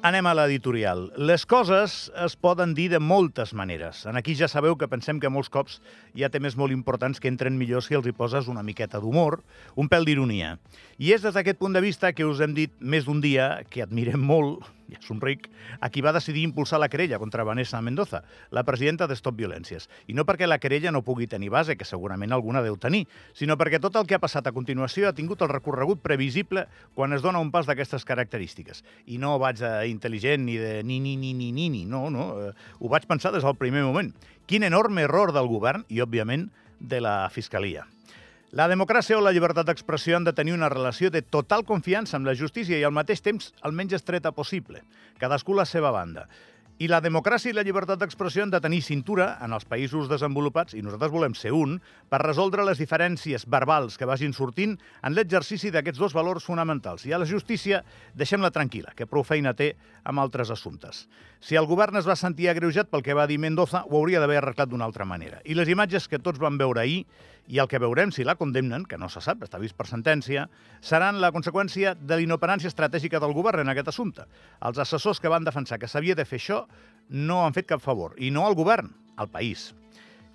Anem a l'editorial. Les coses es poden dir de moltes maneres. En aquí ja sabeu que pensem que molts cops hi ha temes molt importants que entren millor si els hi poses una miqueta d'humor, un pèl d'ironia. I és des d'aquest punt de vista que us hem dit més d'un dia que admirem molt, ja somric, a qui va decidir impulsar la querella contra Vanessa Mendoza, la presidenta de Stop Violències. I no perquè la querella no pugui tenir base, que segurament alguna deu tenir, sinó perquè tot el que ha passat a continuació ha tingut el recorregut previsible quan es dona un pas d'aquestes característiques. I no vaig a intel·ligent ni de ni ni ni ni ni ni, no, no, eh, ho vaig pensar des del primer moment. Quin enorme error del govern i, òbviament, de la Fiscalia. La democràcia o la llibertat d'expressió han de tenir una relació de total confiança amb la justícia i al mateix temps el menys estreta possible, cadascú la seva banda. I la democràcia i la llibertat d'expressió han de tenir cintura en els països desenvolupats, i nosaltres volem ser un, per resoldre les diferències verbals que vagin sortint en l'exercici d'aquests dos valors fonamentals. I a la justícia, deixem-la tranquil·la, que prou feina té amb altres assumptes. Si el govern es va sentir agreujat pel que va dir Mendoza, ho hauria d'haver arreglat d'una altra manera. I les imatges que tots van veure ahir, i el que veurem si la condemnen, que no se sap, està vist per sentència, seran la conseqüència de l'inoperància estratègica del govern en aquest assumpte. Els assessors que van defensar que s'havia de fer això no han fet cap favor. I no al govern, al país.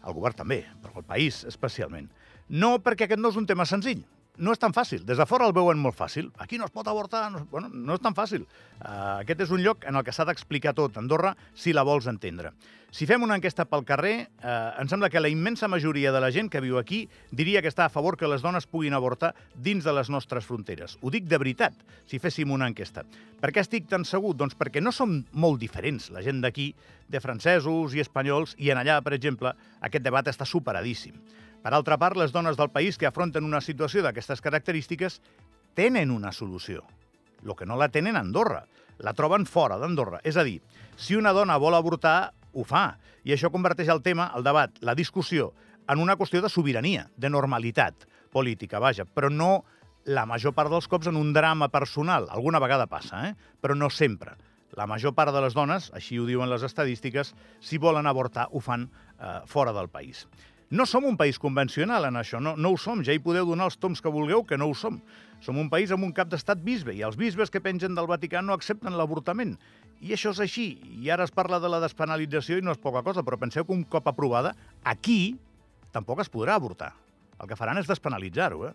El govern també, però el país especialment. No perquè aquest no és un tema senzill no és tan fàcil. Des de fora el veuen molt fàcil. Aquí no es pot avortar. No, bueno, no és tan fàcil. Uh, aquest és un lloc en el que s'ha d'explicar tot, Andorra, si la vols entendre. Si fem una enquesta pel carrer, uh, em sembla que la immensa majoria de la gent que viu aquí diria que està a favor que les dones puguin avortar dins de les nostres fronteres. Ho dic de veritat, si féssim una enquesta. Per què estic tan segur? Doncs perquè no som molt diferents, la gent d'aquí, de francesos i espanyols, i en allà, per exemple, aquest debat està superadíssim. Per altra part, les dones del país que afronten una situació d'aquestes característiques tenen una solució. El que no la tenen a Andorra. La troben fora d'Andorra. És a dir, si una dona vol avortar, ho fa. I això converteix el tema, el debat, la discussió, en una qüestió de sobirania, de normalitat política, vaja, però no la major part dels cops en un drama personal. Alguna vegada passa, eh? però no sempre. La major part de les dones, així ho diuen les estadístiques, si volen avortar, ho fan eh, fora del país. No som un país convencional en això, no, no ho som. Ja hi podeu donar els toms que vulgueu, que no ho som. Som un país amb un cap d'estat bisbe i els bisbes que pengen del Vaticà no accepten l'avortament. I això és així. I ara es parla de la despenalització i no és poca cosa, però penseu que un cop aprovada, aquí tampoc es podrà avortar. El que faran és despenalitzar-ho, eh?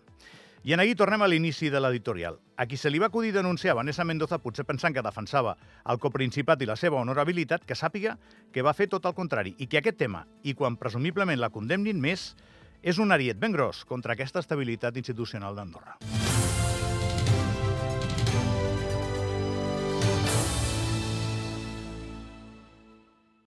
I en ahir tornem a l'inici de l'editorial. A qui se li va acudir denunciar Vanessa Mendoza, potser pensant que defensava el coprincipat i la seva honorabilitat, que sàpiga que va fer tot el contrari i que aquest tema, i quan presumiblement la condemnin més, és un ariet ben gros contra aquesta estabilitat institucional d'Andorra.